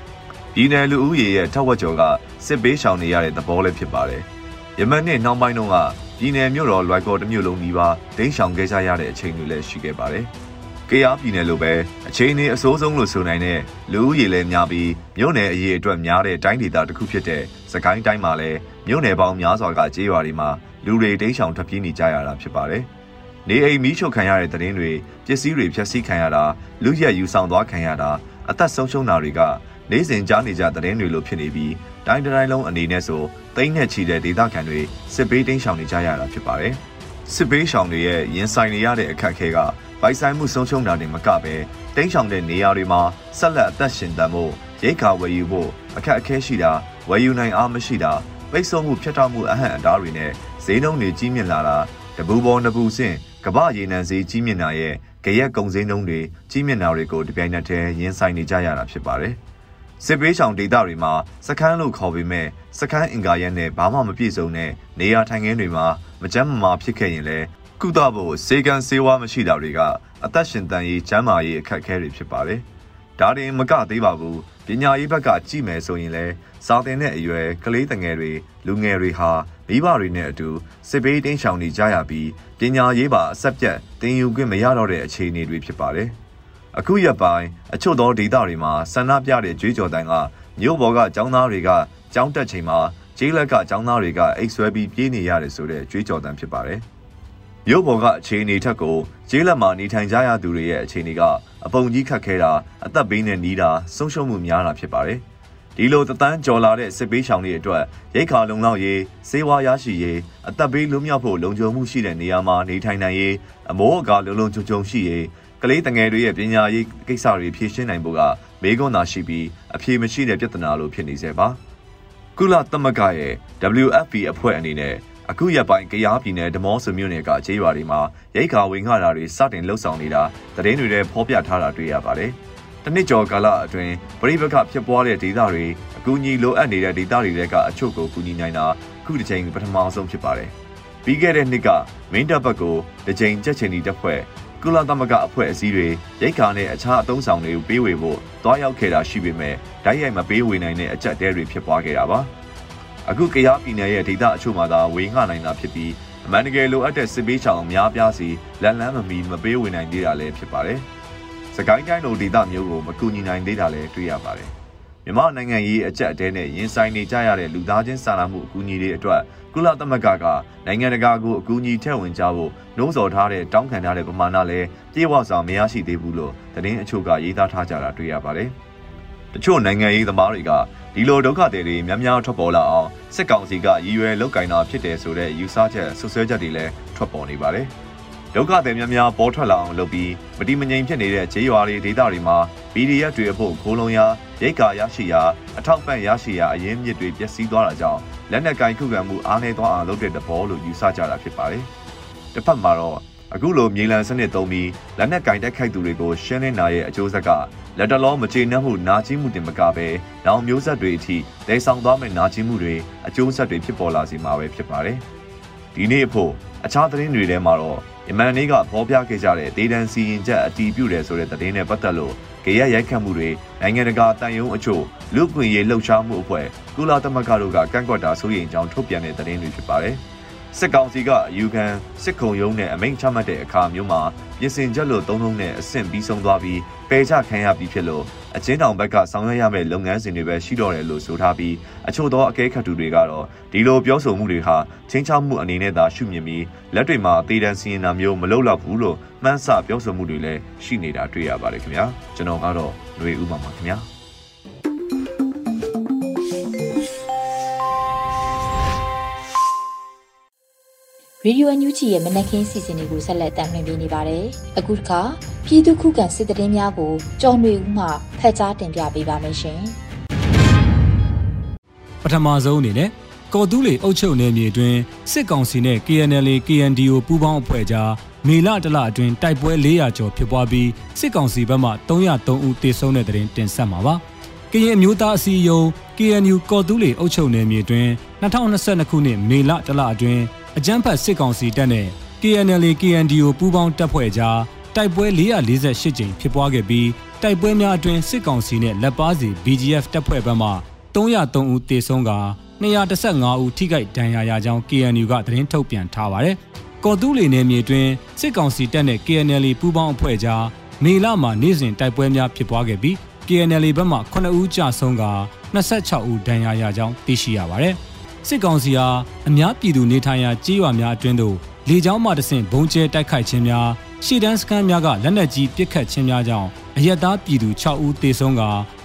။ပြည်နယ်လူဦးရေရဲ့ထက်ဝက်ကျော်ကစစ်ဘေးရှောင်နေရတဲ့သဘောလည်းဖြစ်ပါတယ်။ယမန်နှစ်နှောင်းပိုင်းတုန်းကပြည်နယ်မြို့တော်လွိုက်ကော်တစ်မြို့လုံးနီးပါးဒိန်းရှောင်ခဲ့ကြရတဲ့အချိန်တွေလည်းရှိခဲ့ပါတယ်။ကရားပြည်နယ်လိုပဲအချိန်နေအစိုးဆုံးလို့ဆိုနိုင်တဲ့လူဦးရေလည်းများပြီးမြို့နယ်အရေးအတွက်များတဲ့တိုင်းဒေသတစ်ခုဖြစ်တဲ့စကိုင်းတိုင်းမှာလည်းမြို့နယ်ပေါင်းများစွာကကြေးရွာတွေမှာလူတွေတိမ်းရှောင်ထွက်ပြေးနေကြရတာဖြစ်ပါတယ်။ နေအိမ်မီးရှို့ခံရတဲ့တဲ့င်းတွေပစ္စည်းတွေဖျက်ဆီးခံရတာလူရက်ယူဆောင်သွားခံရတာအသက်ဆုံးရှုံးတာတွေကနေ့စဉ်ကြားနေကြတဲ့င်းတွေလိုဖြစ်နေပြီးတိုင်းတိုင်းလုံးအနေနဲ့ဆိုတိမ့်နဲ့ချီတဲ့ဒေသခံတွေစစ်ပေးတိမ်းရှောင်နေကြရတာဖြစ်ပါတယ်။စစ်ပေးရှောင်တွေရဲ့ရင်ဆိုင်နေရတဲ့အခက်အခဲကပိုက်ဆိုင်မှုဆုံးရှုံးတာတွေမကပဲတိမ်းရှောင်တဲ့နေရာတွေမှာဆက်လက်အသက်ရှင်တန်ဖို့ရိတ်ခါဝယ်ယူဖို့အခက်အခဲရှိတာဝယ်ယူနိုင်အားမရှိတာပိတ်ဆို့မှုဖျက်တောက်မှုအဟန့်အတားတွေနဲ့ဈေးနှုန်းတွေကြီးမြင့်လာတာတပူပေါ်နပူဆင့် ကမ္ဘာရေနံဈေးကြီးမြင့်တာရဲ့ကြရက်ကုံစင်းနှုန်းတွေကြီးမြင့်တာတွေကိုတပြိုင်နက်တည်းရင်ဆိုင်နေကြရတာဖြစ်ပါတယ်။စစ်ပေးဆောင်ဒေသတွေမှာစခန်းလို့ခေါ်ပေမဲ့စခန်းအင်ကာရက်နဲ့ဘာမှမပြည့်စုံတဲ့နေရာထိုင်ခင်းတွေမှာမကြမ်းမမာဖြစ်ခဲ့ရင်လည်းကုသဖို့စေကံစေဝါမရှိတာတွေကအသက်ရှင်တန်ရေးကျန်းမာရေးအခက်အခဲတွေဖြစ်ပါတယ်။ ဒါတင်မကသေးပါဘူးပညာရေးဘက်ကကြည့်မယ်ဆိုရင်လည်းစာသင်တဲ့အရွယ်ကလေးငယ်တွေလူငယ်တွေဟာမိဘတွေနဲ့အတူစစ်ဘေးတင်းရှောင်နေကြရပြီးပညာရေးပါအဆက်ပြတ်တင်ယူခွင့်မရတော့တဲ့အခြေအနေတွေဖြစ်ပါတယ်။အခုရက်ပိုင်းအချို့သောဒေသတွေမှာဆန္ဒပြတဲ့ကြွေးကြော်တန်ကမြို့ပေါ်ကចောင်းသားတွေကចောင်းတက်ချိန်မှာကျေးလက်ကចောင်းသားတွေကအိတ်ဆွဲပြီးပြေးနေရတယ်ဆိုတဲ့ကြွေးကြော်တန်ဖြစ်ပါတယ်။မြို့ပေါ်ကအခြေအနေထက်ကိုကျေးလက်မှာနေထိုင်ကြရသူတွေရဲ့အခြေအနေက အပုံကြီးခတ်ခဲတာအသက်ဘေးနဲ့နီးတာဆုံးရှုံးမှုများတာဖြစ်ပါတယ်။ဒီလိုတသန်းကြော်လာတဲ့စစ်ပေးရှောင်တွေအတွက်ရိတ်ခါလုံလောက်ရေးစေဝါရရှိရေးအသက်ဘေးလွတ်မြောက်ဖို့လုံခြုံမှုရှိတဲ့နေရာမှာနေထိုင်နိုင်ရေးအမိုးအကာလုံလုံခြုံခြုံရှိရေးကလေးတငယ်တွေရဲ့ပညာရေးကိစ္စတွေဖြေရှင်းနိုင်ဖို့ကမေးခွန်းသာရှိပြီးအဖြေမရှိတဲ့ပြဿနာလိုဖြစ်နေစေပါကုလသမဂ္ဂရဲ့ WFP အဖွဲ့အနေနဲ့ အခုရက်ပိုင်းကရားပြည်နယ်ဒမော့ဆိုမြို့နယ်ကကျေးရွာတွေမှာရိတ်ခါဝင်ခါတာတွေစတင်လှုပ်ဆောင်နေတာသတင်းတွေထဲဖော်ပြထားတာတွေ့ရပါတယ်။တနစ်ကျော်ကာလအတွင်းပြိပခဖြစ်ပွားတဲ့ဒေသတွေအကူအညီလိုအပ်နေတဲ့ဒေသတွေကအချို့ကိုကူညီနိုင်တာခုတစ်ချိန်ပထမဆုံးဖြစ်ပါတယ်။ပြီးခဲ့တဲ့နှစ်ကမင်းတပ်ဘက်ကိုတစ်ချိန်ကြက်ချင်ဒီတပ်ဖွဲ့ကုလသမဂ္ဂအဖွဲ့အစည်းတွေရိတ်ခါနဲ့အခြားအသုံးဆောင်တွေကိုပေးဝေဖို့တွားရောက်ခဲ့တာရှိပေမဲ့ဓာတ်ရိုက်မပေးဝေနိုင်တဲ့အကြက်တဲတွေဖြစ်ပွားခဲ့တာပါ။ အခုကရားပြည်နယ်ရဲ့ဒေသအချို့မှာသာဝေငှနိုင်တာဖြစ်ပြီးအမှန်တကယ်လိုအပ်တဲ့စစ်ပေးချောင်အများပြားစီလက်လန်းမမီမပေးဝေနိုင်သေးတာလည်းဖြစ်ပါတယ်။စကိုင်းတိုင်းလိုဒေသမျိုးကိုမကူညီနိုင်သေးတာလည်းတွေ့ရပါတယ်။မြန်မာနိုင်ငံရေးအကြက်အတဲနဲ့ရင်ဆိုင်နေကြရတဲ့လူသားချင်းစာနာမှုအကူအညီတွေအတွက်ကုလသမဂ္ဂကနိုင်ငံတကာကိုအကူအညီထည့်ဝင်ကြဖို့နှိုးဆော်ထားတဲ့တောင်းခံထားတဲ့ပမာဏလည်းပြေဝစွာမရရှိသေးဘူးလို့သတင်းအချို့ကရေးသားထားကြတာတွေ့ရပါတယ်။ တချို့နိုင်ငံရေးသမားတွေကဒီလိုဒုက္ခတွေတွေများများထွက်ပေါ်လာအောင်စစ်ကောင်စီကရည်ရွယ်လုပ်ကင်တာဖြစ်တယ်ဆိုတဲ့ယူဆချက်ဆွဆွဲချက်တွေလည်းထွက်ပေါ်နေပါတယ်ဒုက္ခတွေများများပေါ်ထွက်လာအောင်လုပ်ပြီးမတိမငြိမ်ဖြစ်နေတဲ့ခြေရွာတွေဒေသတွေမှာ PDF တွေအဖို့ခိုးလုံရာရိတ်ကာရရှိရာအထောက်ပံ့ရရှိရာအရင်းမြစ်တွေပျက်စီးသွားတာကြောင့်လက်နက်ကင်ခုခံမှုအားနည်းသွားအောင်လုပ်တဲ့သဘောလို့ယူဆကြတာဖြစ်ပါတယ်။တစ်ဖက်မှာတော့ အခုလိုမြေလံစနစ်သုံးပြီးလက်နက်ကင်တိုက်ခိုက်သူတွေကိုရှင်းလင်းနာရဲ့အကျိုးဆက်ကလက်တလုံးမကျေနပ်မှုနာကျင်မှုတင်မကပဲနောင်မျိုးဆက်တွေအထိဒေဆောင်သွားမဲ့နာကျင်မှုတွေအကျိုးဆက်တွေဖြစ်ပေါ်လာစေမှာပဲဖြစ်ပါတယ်။ဒီနေ့အဖို့အခြားသတင်းတွေထဲမှာတော့ယမန်နေ့ကဖော်ပြခဲ့ကြတဲ့ဒေတန်စီရင်ချက်အတီးပြုတယ်ဆိုတဲ့သတင်းနဲ့ပတ်သက်လို့ကြရရိုက်ခတ်မှုတွေနိုင်ငံတကာတန်ယုံအချို့လူ့ခွင့်ရေးလှုပ်ရှားမှုအဖွဲ့ကုလသမဂ္ဂတို့ကကန့်ကွက်တာဆိုရင်ကြောင်းထုတ်ပြန်တဲ့သတင်းတွေဖြစ်ပါတယ်။ စစ်ကောင်စီကအယူခံစစ်ခုံရုံးနဲ့အမိန့်ချမှတ်တဲ့အခါမျိုးမှာပြင်ဆင်ချက်လို့သုံးလုံးနဲ့အဆင့်ပြီးဆုံးသွားပြီးပယ်ချခံရပြီးဖြစ်လို့အချင်းတောင်ဘက်ကဆောင်ရွက်ရမယ့်လုပ်ငန်းစဉ်တွေပဲရှိတော့တယ်လို့ဆိုထားပြီးအချို့သောအကဲခတ်သူတွေကတော့ဒီလိုပြောဆိုမှုတွေဟာချင်းချောက်မှုအနေနဲ့သာရှုမြင်ပြီးလက်တွေမှာအသေးတန်းစီရင်တာမျိုးမလုပ်တော့ဘူးလို့မှန်းဆပြောဆိုမှုတွေလည်းရှိနေတာတွေ့ရပါတယ်ခင်ဗျာကျွန်တော်ကတော့ຫນွေဥပမာခင်ဗျာ ရေဒီယိုအန်ယူဂျီရဲ့မနက်ခင်းစီစဉ်တွေကိုဆက်လက်တင်ပြနေပါတယ်။အခုတစ်ခါပြည်သူခုခံစစ်တရင်များကိုကြော်နေဦးမှဖက်ကြားတင်ပြပေးပါမယ်ရှင်။ပထမဆုံးအနေနဲ့ကော်တူးလေအုပ်ချုပ်နယ်မြေအတွင်းစစ်ကောင်စီနဲ့ KNL KNDO ပူးပေါင်းအဖွဲ့ကြားမေလတလအတွင်းတိုက်ပွဲ400ကျော်ဖြစ်ပွားပြီးစစ်ကောင်စီဘက်မှ303ဦးသေဆုံးတဲ့တဲ့တင်တင်ဆက်မှာပါ။ကရင်အမျိုးသားအစည်းအရုံး KNU ကော်တူးလေအုပ်ချုပ်နယ်မြေအတွင်း2022ခုနှစ်မေလတလအတွင်း အကြမ်းဖက်စစ်ကောင်စီတပ်နဲ့ KNL KNDO ပူးပေါင်းတပ်ဖွဲ့ကြားတိုက်ပွဲ448ကြိမ်ဖြစ်ပွားခဲ့ပြီးတိုက်ပွဲများအတွင်းစစ်ကောင်စီနဲ့လက်ပါစီ BGF တပ်ဖွဲ့ဘက်မှ303ဦးသေဆုံးက215ဦးထိခိုက်ဒဏ်ရာရကြောင်း KNU ကသတင်းထုတ်ပြန်ထားပါတယ်။ကော်တူးလီနယ်မြေတွင်စစ်ကောင်စီတပ်နဲ့ KNL ပူးပေါင်းအဖွဲ့ကြားမေလမှာနေ့စဉ်တိုက်ပွဲများဖြစ်ပွားခဲ့ပြီး KNL ဘက်မှ9ဦးကြာဆုံးက26ဦးဒဏ်ရာရကြောင်းသိရှိရပါတယ်။ စစ်ကောင်စီဟာအများပြည်သူနေထိုင်ရာကြေးရွာများအတွင်းသို့လေကြောင်းမှတဆင့်ဘုံကျဲတိုက်ခိုက်ခြင်းများရှေ့တန်းစခန်းများကလက်နက်ကြီးပစ်ခတ်ခြင်းများကြောင့်အရက်သားပြည်သူ6ဦးသေဆုံးက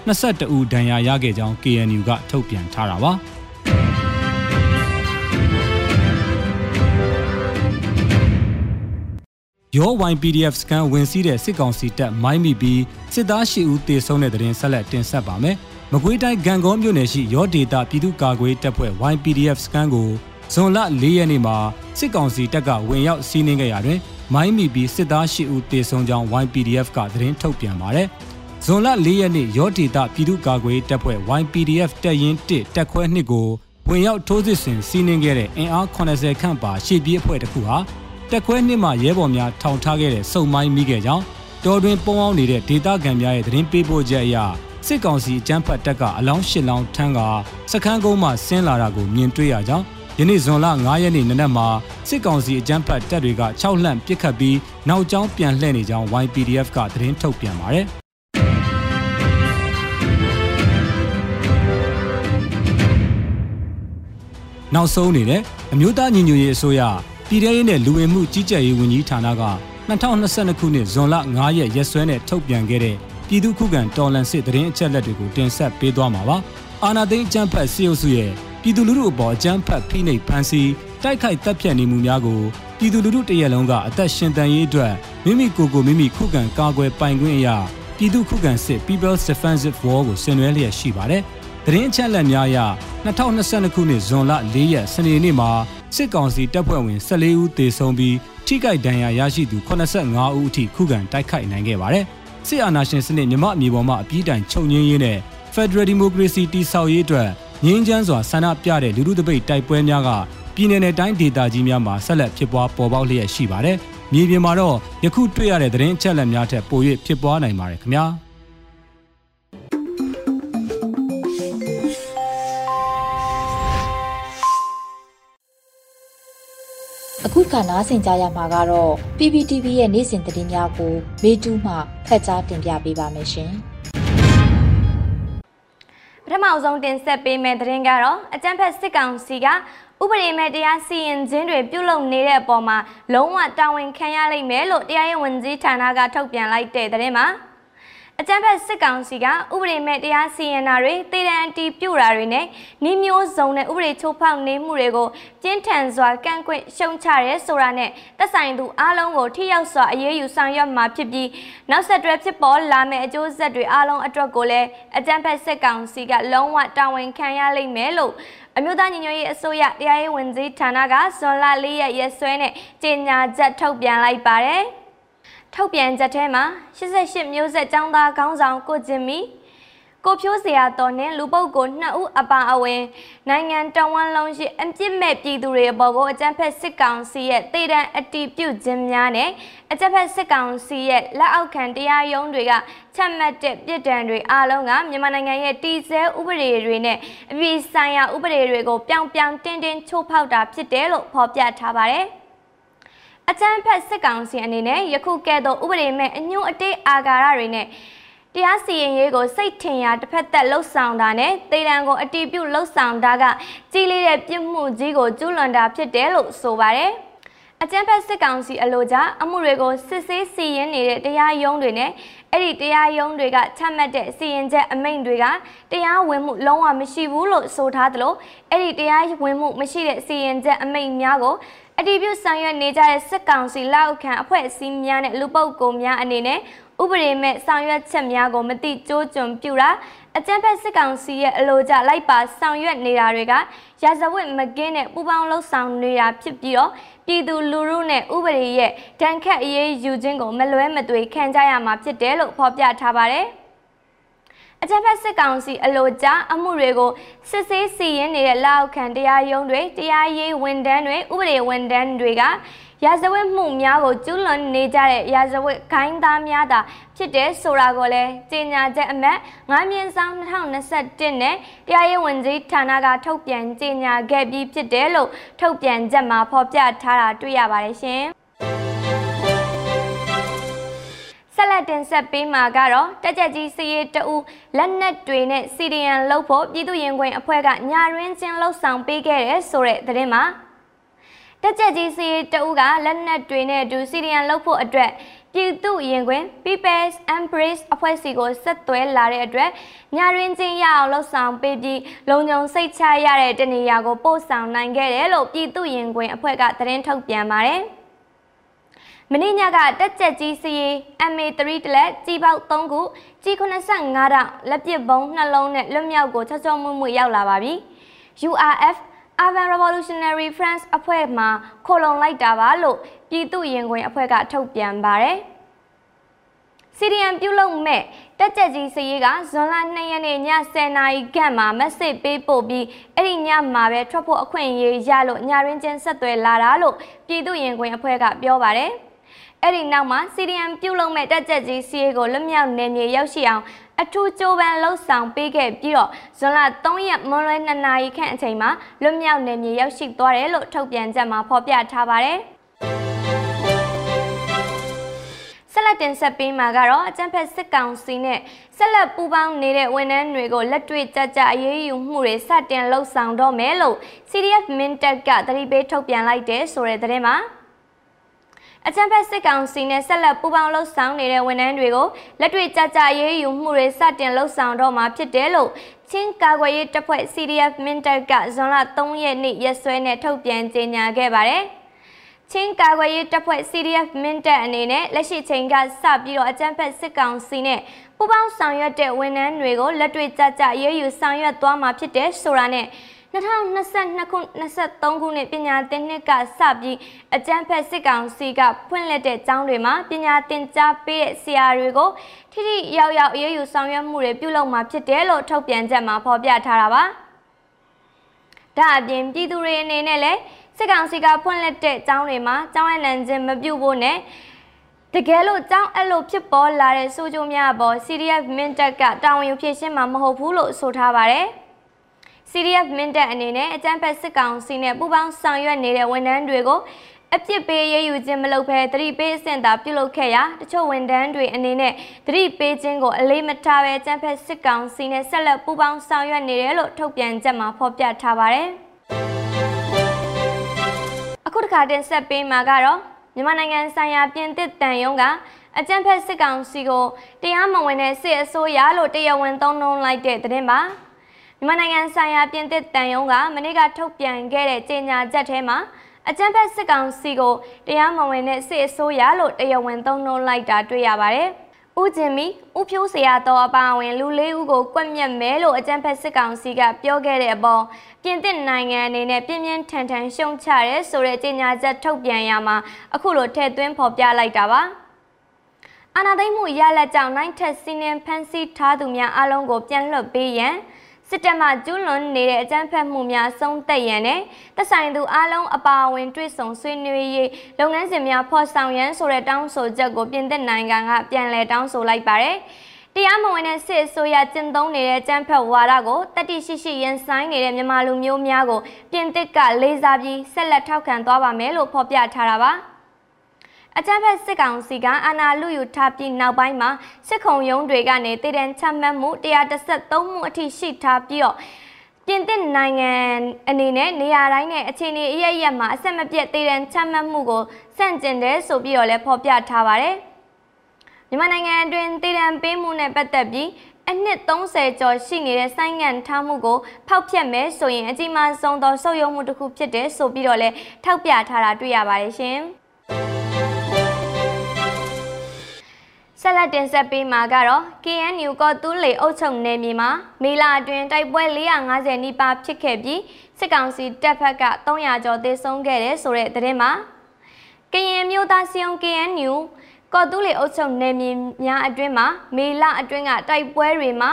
22ဦးဒဏ်ရာရခဲ့ကြောင်း KNU ကထုတ်ပြန်ထားတာပါရော YPDF စကန်ဝင်စီးတဲ့စစ်ကောင်စီတပ်မိုင်းမိပြီးစစ်သား၈ဦးသေဆုံးတဲ့တဲ့ရင်ဆက်လက်တင်ဆက်ပါမယ်။ မကွေးတိုင်းဂံကောမြို့နယ်ရှိရောဒေတာပြည်သူ့ကာကွယ်တပ်ဖွဲ့ YPDF စကန်ကိုဇွန်လ၄ရက်နေ့မှာစစ်ကောင်စီတပ်ကဝင်ရောက်စီးနင်းခဲ့ရာတွင်မိုင်းမီပြီးစစ်သား၈ဦးတေဆုံးကြောင်း YPDF ကသတင်းထုတ်ပြန်ပါတယ်။ဇွန်လ၄ရက်နေ့ရောဒေတာပြည်သူ့ကာကွယ်တပ်ဖွဲ့ YPDF တပ်ရင်း1တပ်ခွဲ2ကိုဝင်ရောက်ထိုးစစ်ဆင်စီးနင်းခဲ့တဲ့အင်အား80ခန့်ပါရှေ့ပြေးအဖွဲ့တစ်ခုဟာတက်ခွဲနှစ်မှရဲဘော်များထောင်ထားခဲ့တဲ့စုံမိုင်းမိခဲ့ကြောင်းတော်တွင်ပုံအောင်နေတဲ့ဒေတာခံများရဲ့သတင်းပေးပို့ချက်အရ စစ်ကောင်စီအကြမ်းဖက်တပ်ကအလောင်းရှစ်လောင်းထမ်းကစခန်းကုန်းမှဆင်းလာတာကိုမြင်တွေ့ရကြောင်းယနေ့ဇွန်လ9ရက်နေ့နနက်မှာစစ်ကောင်စီအကြမ်းဖက်တပ်တွေက6လှန့်ပစ်ခတ်ပြီးနောက်ကျောင်းပြန်လှည့်နေကြောင်း YPDF ကသတင်းထုတ်ပြန်ပါတယ်နောက်ဆုံးအနေနဲ့အမျိုးသားညီညွတ်ရေးအစိုးရပြည်ထရေးနဲ့လူဝင်မှုကြီးကြပ်ရေးဝန်ကြီးဌာနက2022ခုနှစ်ဇွန်လ9ရက်ရက်စွဲနဲ့ထုတ်ပြန်ခဲ့တဲ့ ပြည်သူခုခံတော်လှန်စစ်တရင်အချက်လက်တွေကိုတင်ဆက်ပေးသွားမှာပါ။အာနာသိန်းအကြမ်းဖက်စစ်အုပ်စုရဲ့ပြည်သူလူထုအပေါ်အကြမ်းဖက်ဖိနှိပ်ဖန်ဆီးတိုက်ခိုက်တပ်ဖြတ်နေမှုများကိုပြည်သူလူထုတရက်လုံးကအသက်ရှင်တန်ရေးအတွက်မိမိကိုယ်ကိုမိမိခုခံကာကွယ်ပိုင်ခွင့်အရာပြည်သူခုခံစစ် People's Defensive War ကိုဆင်နွှဲလျက်ရှိပါတယ်။တရင်အချက်လက်များအရ2022ခုနှစ်ဇွန်လ4ရက်စနေနေ့မှာစစ်ကောင်စီတပ်ဖွဲ့ဝင်14ဦးသေဆုံးပြီးထိခိုက်ဒဏ်ရာရရှိသူ85ဦးအထိခုခံတိုက်ခိုက်နိုင်ခဲ့ပါတယ်။ စစ်အာဏာရှင်စနစ်မြမအမြေပေါ်မှာအပြည့်တိုင်ချုပ်ငင်းရေးနဲ့ Federal Democracy တည်ဆောက်ရေးအတွက်ငြင်းချမ်းစွာဆန္ဒပြတဲ့လူထုတပိတ်တိုက်ပွဲများကပြည်내နဲ့တိုင်းဒေသကြီးများမှာဆက်လက်ဖြစ်ပွားပေါ်ပေါက်လျက်ရှိပါတယ်။မြေပြင်မှာတော့ယခုတွေ့ရတဲ့သတင်းအချက်အလက်များထက်ပို၍ဖြစ်ပွားနိုင်ပါတယ်ခင်ဗျာ။ ခုခါနားဆင်ကြရမှာကတော့ PPTV ရဲ့နေ့စဉ်သတင်းများကို မေတူးမှဖတ်ကြားတင်ပြပေးပါမယ်ရှင်။ပထမအဆုံးတင်ဆက်ပေးမယ့်သတင်းကတော့အကြံဖက်စစ်ကောင်စီကဥပဒေမဲ့တရားစီရင်ခြင်းတွေပြုလုပ်နေတဲ့အပေါ်မှာလုံးဝတာဝန်ခံရလိမ့်မယ်လို့တရားရေးဝန်ကြီးဌာနကထုတ်ပြန်လိုက်တဲ့သတင်းမှာ အကြမ်းဖက်စစ်ကောင်စီကဥပဒေမဲ့တရားစီရင်တာတွေတေတံအတီးပြူတာတွေနဲ့နှီးမျိုးစုံနဲ့ဥပဒေချိုးဖောက်နေမှုတွေကိုပြင်းထန်စွာကန့်ကွက်ရှုံချရဲဆိုတာနဲ့သက်ဆိုင်သူအားလုံးကိုထိရောက်စွာအရေးယူဆောင်ရွက်မှာဖြစ်ပြီးနောက်ဆက်တွဲဖြစ်ပေါ်လာမယ့်အကျိုးဆက်တွေအားလုံးအတွက်ကိုလည်းအကြမ်းဖက်စစ်ကောင်စီကလုံးဝတာဝန်ခံရလိမ့်မယ်လို့အမျိုးသားညီညွတ်ရေးအစိုးရတရားရေးဝန်ကြီးဌာနကဇွန်လ၄ရက်ရက်စွဲနဲ့ကြေညာချက်ထုတ်ပြန်လိုက်ပါတယ်။ ထုတ်ပြန်ချက်ထဲမှာ88မျိုးဆက်ចောင်းသားခေါင်းဆောင်ကိုကျင်မီကိုဖြိုးစရာတော်နဲ့လူပုတ်ကိုနှစ်ဦးအပါအဝင်နိုင်ငံတော်ဝန်လုံးရှိအပြစ်မဲ့ပြည်သူတွေအပေါ်ကိုအကြမ်းဖက်စစ်ကောင်စီရဲ့တေတံအတီးပြုတ်ခြင်းများနဲ့အကြမ်းဖက်စစ်ကောင်စီရဲ့လက်အောက်ခံတရားရုံးတွေကချက်မှတ်တဲ့ပြစ်ဒဏ်တွေအလုံးကမြန်မာနိုင်ငံရဲ့တည်ဆဲဥပဒေတွေနဲ့အပြည်ဆိုင်ရာဥပဒေတွေကိုပြောင်းပြောင်းတင်းတင်းချိုးဖောက်တာဖြစ်တယ်လို့ဖော်ပြထားပါတယ်။ အကြမ်းဖက်စစ်ကောင်စီအနေနဲ့ယခုကဲ့သို့ဥပဒေမဲ့အညွန့်အတေးအာဃာရတွေနဲ့တရားစီရင်ရေးကိုစိတ်ထင်ရာတစ်ဖက်သက်လှုပ်ဆောင်တာနဲ့တေတံကိုအတီးပြုတ်လှုပ်ဆောင်တာကကြီးလေးတဲ့ပြစ်မှုကြီးကိုကျူးလွန်တာဖြစ်တယ်လို့ဆိုပါတယ်အကြမ်းဖက်စစ်ကောင်စီအလို့ကြအမှုတွေကိုစစ်ဆေးစီရင်နေတဲ့တရားရုံးတွေနဲ့အဲ့ဒီတရားရုံးတွေကချမှတ်တဲ့စီရင်ချက်အမိန့်တွေကတရားဝင်မှုလုံးဝမရှိဘူးလို့ဆိုထားသလိုအဲ့ဒီတရားဝင်မှုမရှိတဲ့စီရင်ချက်အမိန့်များကို အတည်ပြုဆောင်ရွက်နေကြတဲ့စစ်ကောင်စီလက်အောက်ခံအဖွဲ့အစည်းများနဲ့လူပုတ်ကိုများအနေနဲ့ဥပဒေမဲ့ဆောင်ရွက်ချက်များကိုမတိကျိုးကျွံပြူတာအကြမ်းဖက်စစ်ကောင်စီရဲ့အလိုကျလိုက်ပါဆောင်ရွက်နေတာတွေကရာဇဝတ်မကင်းတဲ့ပူပေါင်းလှုပ်ဆောင်နေတာဖြစ်ပြီးတော့ပြည်သူလူထုနဲ့ဥပဒေရဲ့တန်ခတ်အရေးယူခြင်းကိုမလွဲမသွေခံကြရမှာဖြစ်တယ်လို့ဖော်ပြထားပါတယ်။ အကြမ်းဖက်စစ်ကောင်စီအလို့ကြားအမှုတွေကိုစစ်ဆေးစီရင်နေတဲ့လောက်ခံတရားရုံးတွေတရားရေးဝန်ထမ်းတွေဥပဒေဝန်ထမ်းတွေကရာဇဝတ်မှုများကိုကျူးလွန်နေကြတဲ့ရာဇဝတ်ခိုင်းသားများသာဖြစ်တဲ့ဆိုတာကိုလည်းကြေညာချက်အမတ်9မြင်းဆောင်2021နဲ့တရားရေးဝန်ကြီးဌာနကထုတ်ပြန်ကြေညာခဲ့ပြီးဖြစ်တယ်လို့ထုတ်ပြန်ချက်မှာဖော်ပြထားတာတွေ့ရပါတယ်ရှင်။ ဆက်လက်တင်ဆက်ပေးမှာကတော့တက်ကြကြီးစီရီတူလက်နက်တွေနဲ့စီဒီယန်လှုပ်ဖို့ပြည်သူရင်ခွင်အဖွဲ့ကညာရင်းချင်းလှုပ်ဆောင်ပေးခဲ့တဲ့ဆိုတဲ့သတင်းမှာတက်ကြကြီးစီရီတူကလက်နက်တွေနဲ့အတူစီဒီယန်လှုပ်ဖို့အတွက်ပြည်သူရင်ခွင် People's Embrace အဖွဲ့စီကိုဆက်သွဲလာတဲ့အတွက်ညာရင်းချင်းရအောင်လှုပ်ဆောင်ပေးပြီးလုံခြုံစိတ်ချရတဲ့တနေရာကိုပို့ဆောင်နိုင်ခဲ့တယ်လို့ပြည်သူရင်ခွင်အဖွဲ့ကသတင်းထုတ်ပြန်ပါတယ်။ မင်းညကတက်ကြက်ကြီးစီရီ MA3 တလက်ကြီးပေါက်3ခုကြီး85တောင်လက်ပစ်ဘုံနှလုံးနဲ့လွတ်မြောက်ကိုချောချောမွမွရောက်လာပါပြီ URF Urban Revolutionary France အဖွဲ့မှခိုလုံလိုက်တာပါလို့ပြည်သူရင်ခွင်အဖွဲ့ကထုတ်ပြန်ပါတယ်စီရီယံပြုလုပ်မဲ့တက်ကြက်ကြီးစရေးကဇွန်လ2ရက်နေ့ည10:00နာရီခန့်မှာမက်ဆေ့ပေးပို့ပြီးအဲ့ဒီညမှာပဲထွက်ဖို့အခွင့်အရေးရလို့ညရင်းချင်းဆက်သွယ်လာတာလို့ပြည်သူရင်ခွင်အဖွဲ့ကပြောပါတယ်။ အဲ့ဒီနောက်မှာ CDM ပြုတ်လုံးမဲ့တက်ကြက်ကြီး CA ကိုလွတ်မြောက်နေမြေရောက်ရှိအောင်အထူးကြိုးပမ်းလှုပ်ဆောင်ပေးခဲ့ပြီးတော့ဇွန်လ3ရက်မွန်းလွဲ2နာရီခန့်အချိန်မှာလွတ်မြောက်နေမြေရောက်ရှိသွားတယ်လို့ထုတ်ပြန်ချက်မှာဖော်ပြထားပါတယ်ဆက်လက်တင်ဆက်ပေးမှာကတော့အကြံဖက်စစ်ကောင်စီနဲ့ဆက်လက်ပူးပေါင်းနေတဲ့ဝန်ထမ်းတွေကိုလက်တွေ့ကြကြအရေးယူမှုတွေစတင်လှုပ်ဆောင်တော့မယ်လို့ CDF Mintek ကသတိပေးထုတ်ပြန်လိုက်တဲ့ဆိုတဲ့သတင်းမှာ အကြံဖက်စစ်ကောင်စီနဲ့ဆက်လက်ပူးပေါင်းလှုပ်ဆောင်နေတဲ့ဝန်ထမ်းတွေကိုလက်တွေ့ကြကြရေးယူမှုတွေစတင်လှုပ်ဆောင်တော့မှာဖြစ်တယ်လို့ချင်းကာကွယ်ရေးတပ်ဖွဲ့ CDF Minter ကဇွန်လ3ရက်နေ့ရက်စွဲနဲ့ထုတ်ပြန်ကြေညာခဲ့ပါတယ်။ချင်းကာကွယ်ရေးတပ်ဖွဲ့ CDF Minter အနေနဲ့လက်ရှိချိန်ကစပြီးတော့အကြံဖက်စစ်ကောင်စီနဲ့ပူးပေါင်းဆောင်ရွက်တဲ့ဝန်ထမ်းတွေကိုလက်တွေ့ကြကြရေးယူဆောင်ရွက်သွားမှာဖြစ်တယ်ဆိုတာနဲ့ 2022ခု23ခုနှစ်ပညာသင်နှစ်ကစပြီးအကြမ်းဖက်စစ်ကောင်စီကဖွင့်လှစ်တဲ့ကျောင်းတွေမှာပညာသင်ကြားပေးတဲ့ဆရာတွေကိုထိထိရောက်ရောက်အရေးယူဆောင်ရွက်မှုတွေပြုလုပ်မှာဖြစ်တယ်လို့ထုတ်ပြန်ချက်မှာဖော်ပြထားတာပါ။ဒါအပြင်ပြည်သူတွေအနေနဲ့လည်းစစ်ကောင်စီကဖွင့်လှစ်တဲ့ကျောင်းတွေမှာကျောင်းအနှံခြင်းမပြုဖို့နဲ့တကယ်လို့ကျောင်းအဲ့လိုဖြစ်ပေါ်လာတဲ့ဆိုးကျိုးများအပေါ် CDF Mintek ကတာဝန်ယူဖြည့်ရှင်းမှာမဟုတ်ဘူးလို့ဆိုထားပါတယ်။ CDF မင်းတပ်အနေနဲ့အကြမ်းဖက်စစ်ကောင်စီနဲ့ပူးပေါင်းဆောင်ရွက်နေတဲ့ဝန်ထမ်းတွေကိုအပြစ်ပေးရေးယူခြင်းမလုပ်ဘဲသတိပေးအဆင့်သာပြုလုပ်ခဲ့ရာတချို့ဝန်ထမ်းတွေအနေနဲ့သတိပေးခြင်းကိုအလေးမထားဘဲကျန်းဖက်စစ်ကောင်စီနဲ့ဆက်လက်ပူးပေါင်းဆောင်ရွက်နေတယ်လို့ထုတ်ပြန်ချက်မှာဖော်ပြထားပါတယ်။အခုတစ်ခါတင်ဆက်ပေးမှာကတော့မြန်မာနိုင်ငံဆိုင်ရာပြင်သစ်တန်ယုံကအအကြံဖက်စစ်ကောင်စီကိုတရားမဝင်တဲ့စစ်အစိုးရလို့တရားဝင်သုံးနှုန်းလိုက်တဲ့သတင်းပါ မြန်မာနိုင်ငံဆိုင်ရာပြင်သစ်တန်ယုံကမနေ့ကထုတ်ပြန်ခဲ့တဲ့ကြေညာချက်ထဲမှာအကြံဖက်စစ်ကောင်စီကိုတရားမဝင်တဲ့စစ်အစိုးရလို့တရားဝင်သုံးနှုန်းလိုက်တာတွေ့ရပါတယ်။ဦးကျင်မီဦးဖြိုးစရာတော်အပါအဝင်လူလေးဦးကိုကွက်မြက်မဲလို့အကြံဖက်စစ်ကောင်စီကပြောခဲ့တဲ့အပေါ်ပြင်သစ်နိုင်ငံအနေနဲ့ပြင်းပြင်းထန်ထန်ရှုံချရဲဆိုတဲ့ကြေညာချက်ထုတ်ပြန်ရမှာအခုလိုထည့်သွင်းဖော်ပြလိုက်တာပါအာနာသိမ့်မှုရလက်ကြောင့်နိုင်ထက်စီနင်ဖန်စီထားသူများအလုံးကိုပြန်လွှတ်ပေးရန် စစ်တပ်မှကျူးလွန်နေတဲ့အကြမ်းဖက်မှုများဆုံးသက်ရန်နဲ့သက်ဆိုင်သူအလုံးအပါအဝင်တွေ့ဆုံဆွေးနွေးရေးလုပ်ငန်းစဉ်များဖော်ဆောင်ရန်ဆိုတဲ့တောင်းဆိုချက်ကိုပြင်သစ်နိုင်ငံကပြန်လည်တောင်းဆိုလိုက်ပါတယ်။တရားမဝင်တဲ့စစ်အစိုးရကျင့်သုံးနေတဲ့ကြမ်းဖက်ဝါဒကိုတတိရှိရှိရင်ဆိုင်နေတဲ့မြန်မာလူမျိုးများကိုပြင်သစ်ကလေးစားပြီးဆက်လက်ထောက်ခံသွားပါမယ်လို့ဖော်ပြထားတာပါ။ အကြမ်းဖက်စစ်ကောင်စီကအာဏာလုယူထားပြီးနောက်ပိုင်းမှာစစ်ခုံရုံးတွေကနေတည်တံချမှတ်မှု133မှုအထိရှိထားပြီးတော့ပြင်သစ်နိုင်ငံအနေနဲ့နေရာတိုင်းနဲ့အခြေအနေအရရက်မှာအဆက်မပြတ်တည်တံချမှတ်မှုကိုစန့်ကျင်တယ်ဆိုပြီးတော့လည်းဖော်ပြထားပါတယ်။မြန်မာနိုင်ငံအတွင်းတည်တံပေးမှုနဲ့ပတ်သက်ပြီးအနှစ်30ကျော်ရှိနေတဲ့ဆိုင်းငံ့ထားမှုကိုဖောက်ဖျက်မယ်ဆိုရင်အကြီးမားဆုံးသောဆုပ်ယုံမှုတစ်ခုဖြစ်တယ်ဆိုပြီးတော့လည်းထောက်ပြထားတာတွေ့ရပါတယ်ရှင်။ ဆက်လက်တင်ဆက်ပေးမှာကတော့ KNU ကောတူးလေအုပ်ချုပ်နယ်မြေမှာမေလအတွင်းတိုက်ပွဲ450နီးပါးဖြစ်ခဲ့ပြီးစစ်ကောင်စီတပ်ဖက်က300ကျော်သေဆုံးခဲ့တဲ့ဆိုတဲ့သတင်းမှာကရင်မျိုးသားစီယုံ KNU ကောတူးလေအုပ်ချုပ်နယ်မြေများအတွင်းမှာမေလအတွင်းကတိုက်ပွဲတွေမှာ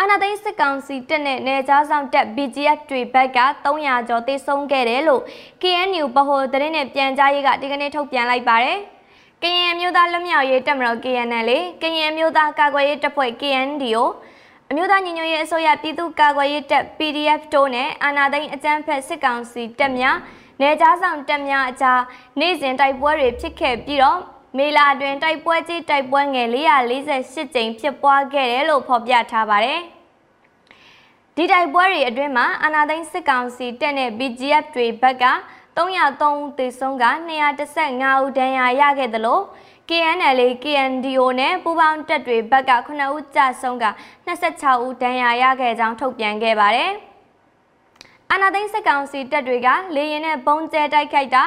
အနာသိန်းစစ်ကောင်စီတပ်နဲ့နေကြားဆောင်တပ် BGF တွေဘက်က300ကျော်သေဆုံးခဲ့တယ်လို့ KNU ဗဟိုသတင်းနဲ့ပြန်ကြားရေးကဒီကနေ့ထုတ်ပြန်လိုက်ပါတယ်။ ကရင်မျိုးသားလွတ်မြောက်ရေးတပ်မတော် KNL ကရင်မျိုးသားကာကွယ်ရေးတပ်ဖွဲ့ KNDO အမျိုးသားညီညွတ်ရေးအစိုးရပြည်သူ့ကာကွယ်ရေးတပ် PDF တို့နဲ့အာဏာသိမ်းအကြမ်းဖက်စစ်ကောင်စီတပ်များနေကြားဆောင်တပ်များအကြားနေ့စဉ်တိုက်ပွဲတွေဖြစ်ခဲ့ပြီးတော့မေလာတွင်တိုက်ပွဲကြီးတိုက်ပွဲငယ်448ကြိမ်ဖြစ်ပွားခဲ့တယ်လို့ဖော်ပြထားပါတယ်။ ဒီတိုက်ပွဲတွေအတွင်းမှာအာဏာသိမ်းစစ်ကောင်စီတပ်နဲ့ BGF တွေဘက်က303ဦးသေဆုံးက215ဦးဒဏ်ရာရခဲ့သလို KNL KNDO နဲ့ပူးပေါင်းတပ်တွေဘက်က9ဦးကြာဆုံးက26ဦးဒဏ်ရာရခဲ့ကြောင်းထုတ်ပြန်ခဲ့ပါတယ်။အာနာသိန်းစကောင်စီတပ်တွေကလေရင်နဲ့ပုံကျဲတိုက်ခိုက်တာ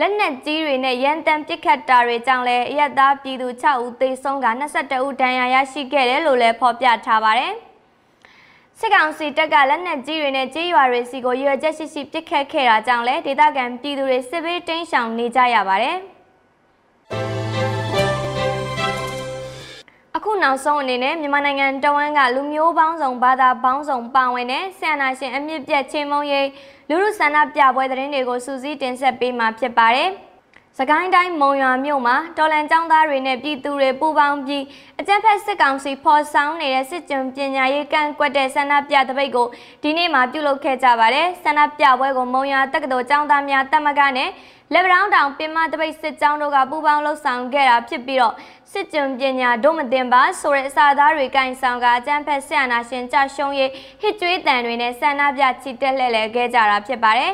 လက်နက်ကြီးတွေနဲ့ရန်တမ်းပစ်ခတ်တာတွေကြောင့်လည်းအရက်သားပြည်သူ6ဦးသေဆုံးက22ဦးဒဏ်ရာရရှိခဲ့တယ်လို့လည်းဖော်ပြထားပါတယ်။ စစ်ကောင်စီတပ်ကလက်နက်ကြီးတွေနဲ့ကြေးရွာတွေစီကိုရွေချက်ရှိရှိပစ်ခတ်ခဲ့တာကြောင့်လည်းဒေသခံပြည်သူတွေစစ်ဘေးတင်းရှောင်နေကြရပါတယ်။အခုနောက်ဆုံးအနေနဲ့မြန်မာနိုင်ငံတဝန်းကလူမျိုးပေါင်းစုံဘာသာပေါင်းစုံပါဝင်တဲ့ဆန္ဒရှင်အမြင့်ပြတ်ချင်းမုံရိပ်လူလူဆန္ဒပြပွဲသတင်းတွေကိုစူးစီးတင်ဆက်ပေးမှာဖြစ်ပါတယ်။ စကိုင်းတိုင်းမုံရွာမြို့မှာတော်လန်ကျောင်းသားတွေနဲ့ပြည်သူတွေပူးပေါင်းပြီးအကြမ်းဖက်စစ်ကောင်စီဖော်ဆောင်နေတဲ့စစ်ကြုံပညာရေးကန့်ကွက်တဲ့ဆန္ဒပြတပိတ်ကိုဒီနေ့မှပြုလုပ်ခဲ့ကြပါတယ်ဆန္ဒပြပွဲကိုမုံရွာတက္ကသိုလ်ကျောင်းသားများတက်မကနဲ့လက်ဗရောင်းတောင်ပင်မတပိတ်စစ်ကြောင်းတို့ကပူးပေါင်းလှုပ်ဆောင်ခဲ့တာဖြစ်ပြီးတော့စစ်ကြုံပညာဒုမတင်ပါဆိုတဲ့အစာသားတွေကင်ဆောင်ကအကြမ်းဖက်ဆရာနာရှင်ကြရှုံးရေးဟစ်ကြွေးတန်တွေနဲ့ဆန္ဒပြချီတက်လှည့်လည်ခဲ့ကြတာဖြစ်ပါတယ်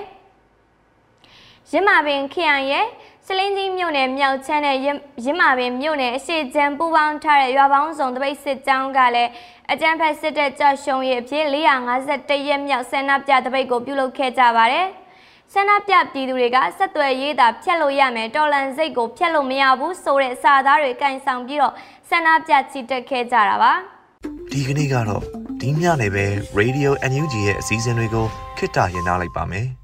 ရင်းမာပင်ခရိုင်ရဲ့ စလင်းကြီးမြို့နယ်မြောက်ချမ်းနဲ့ရင်းမာပင်မြို့နယ်အရှိချမ်းပူပေါင်းထားတဲ့ရွာပေါင်းစုံတပိတ်စစ်ကြောင်းကလည်းအကြမ်းဖက်စစ်တပ်ကြောက်ရှုံးရေးအဖြစ်451ရက်မြောက်ဆန္ဒပြတပိတ်ကိုပြုလုပ်ခဲ့ကြပါတယ်။ဆန္ဒပြပြည်သူတွေကဆက်သွယ်ရေးတာဖျက်လို့ရမယ်တော်လန်စိတ်ကိုဖျက်လို့မရဘူးဆိုတဲ့စာသားတွေကင်ဆောင်ပြီးတော့ဆန္ဒပြချီတက်ခဲ့ကြတာပါ။ဒီကနေ့ကတော့ဒီညနေပဲ Radio NUG ရဲ့အစည်းအဝေးတွေကိုခਿੱတရရနိုင်ပါမယ်။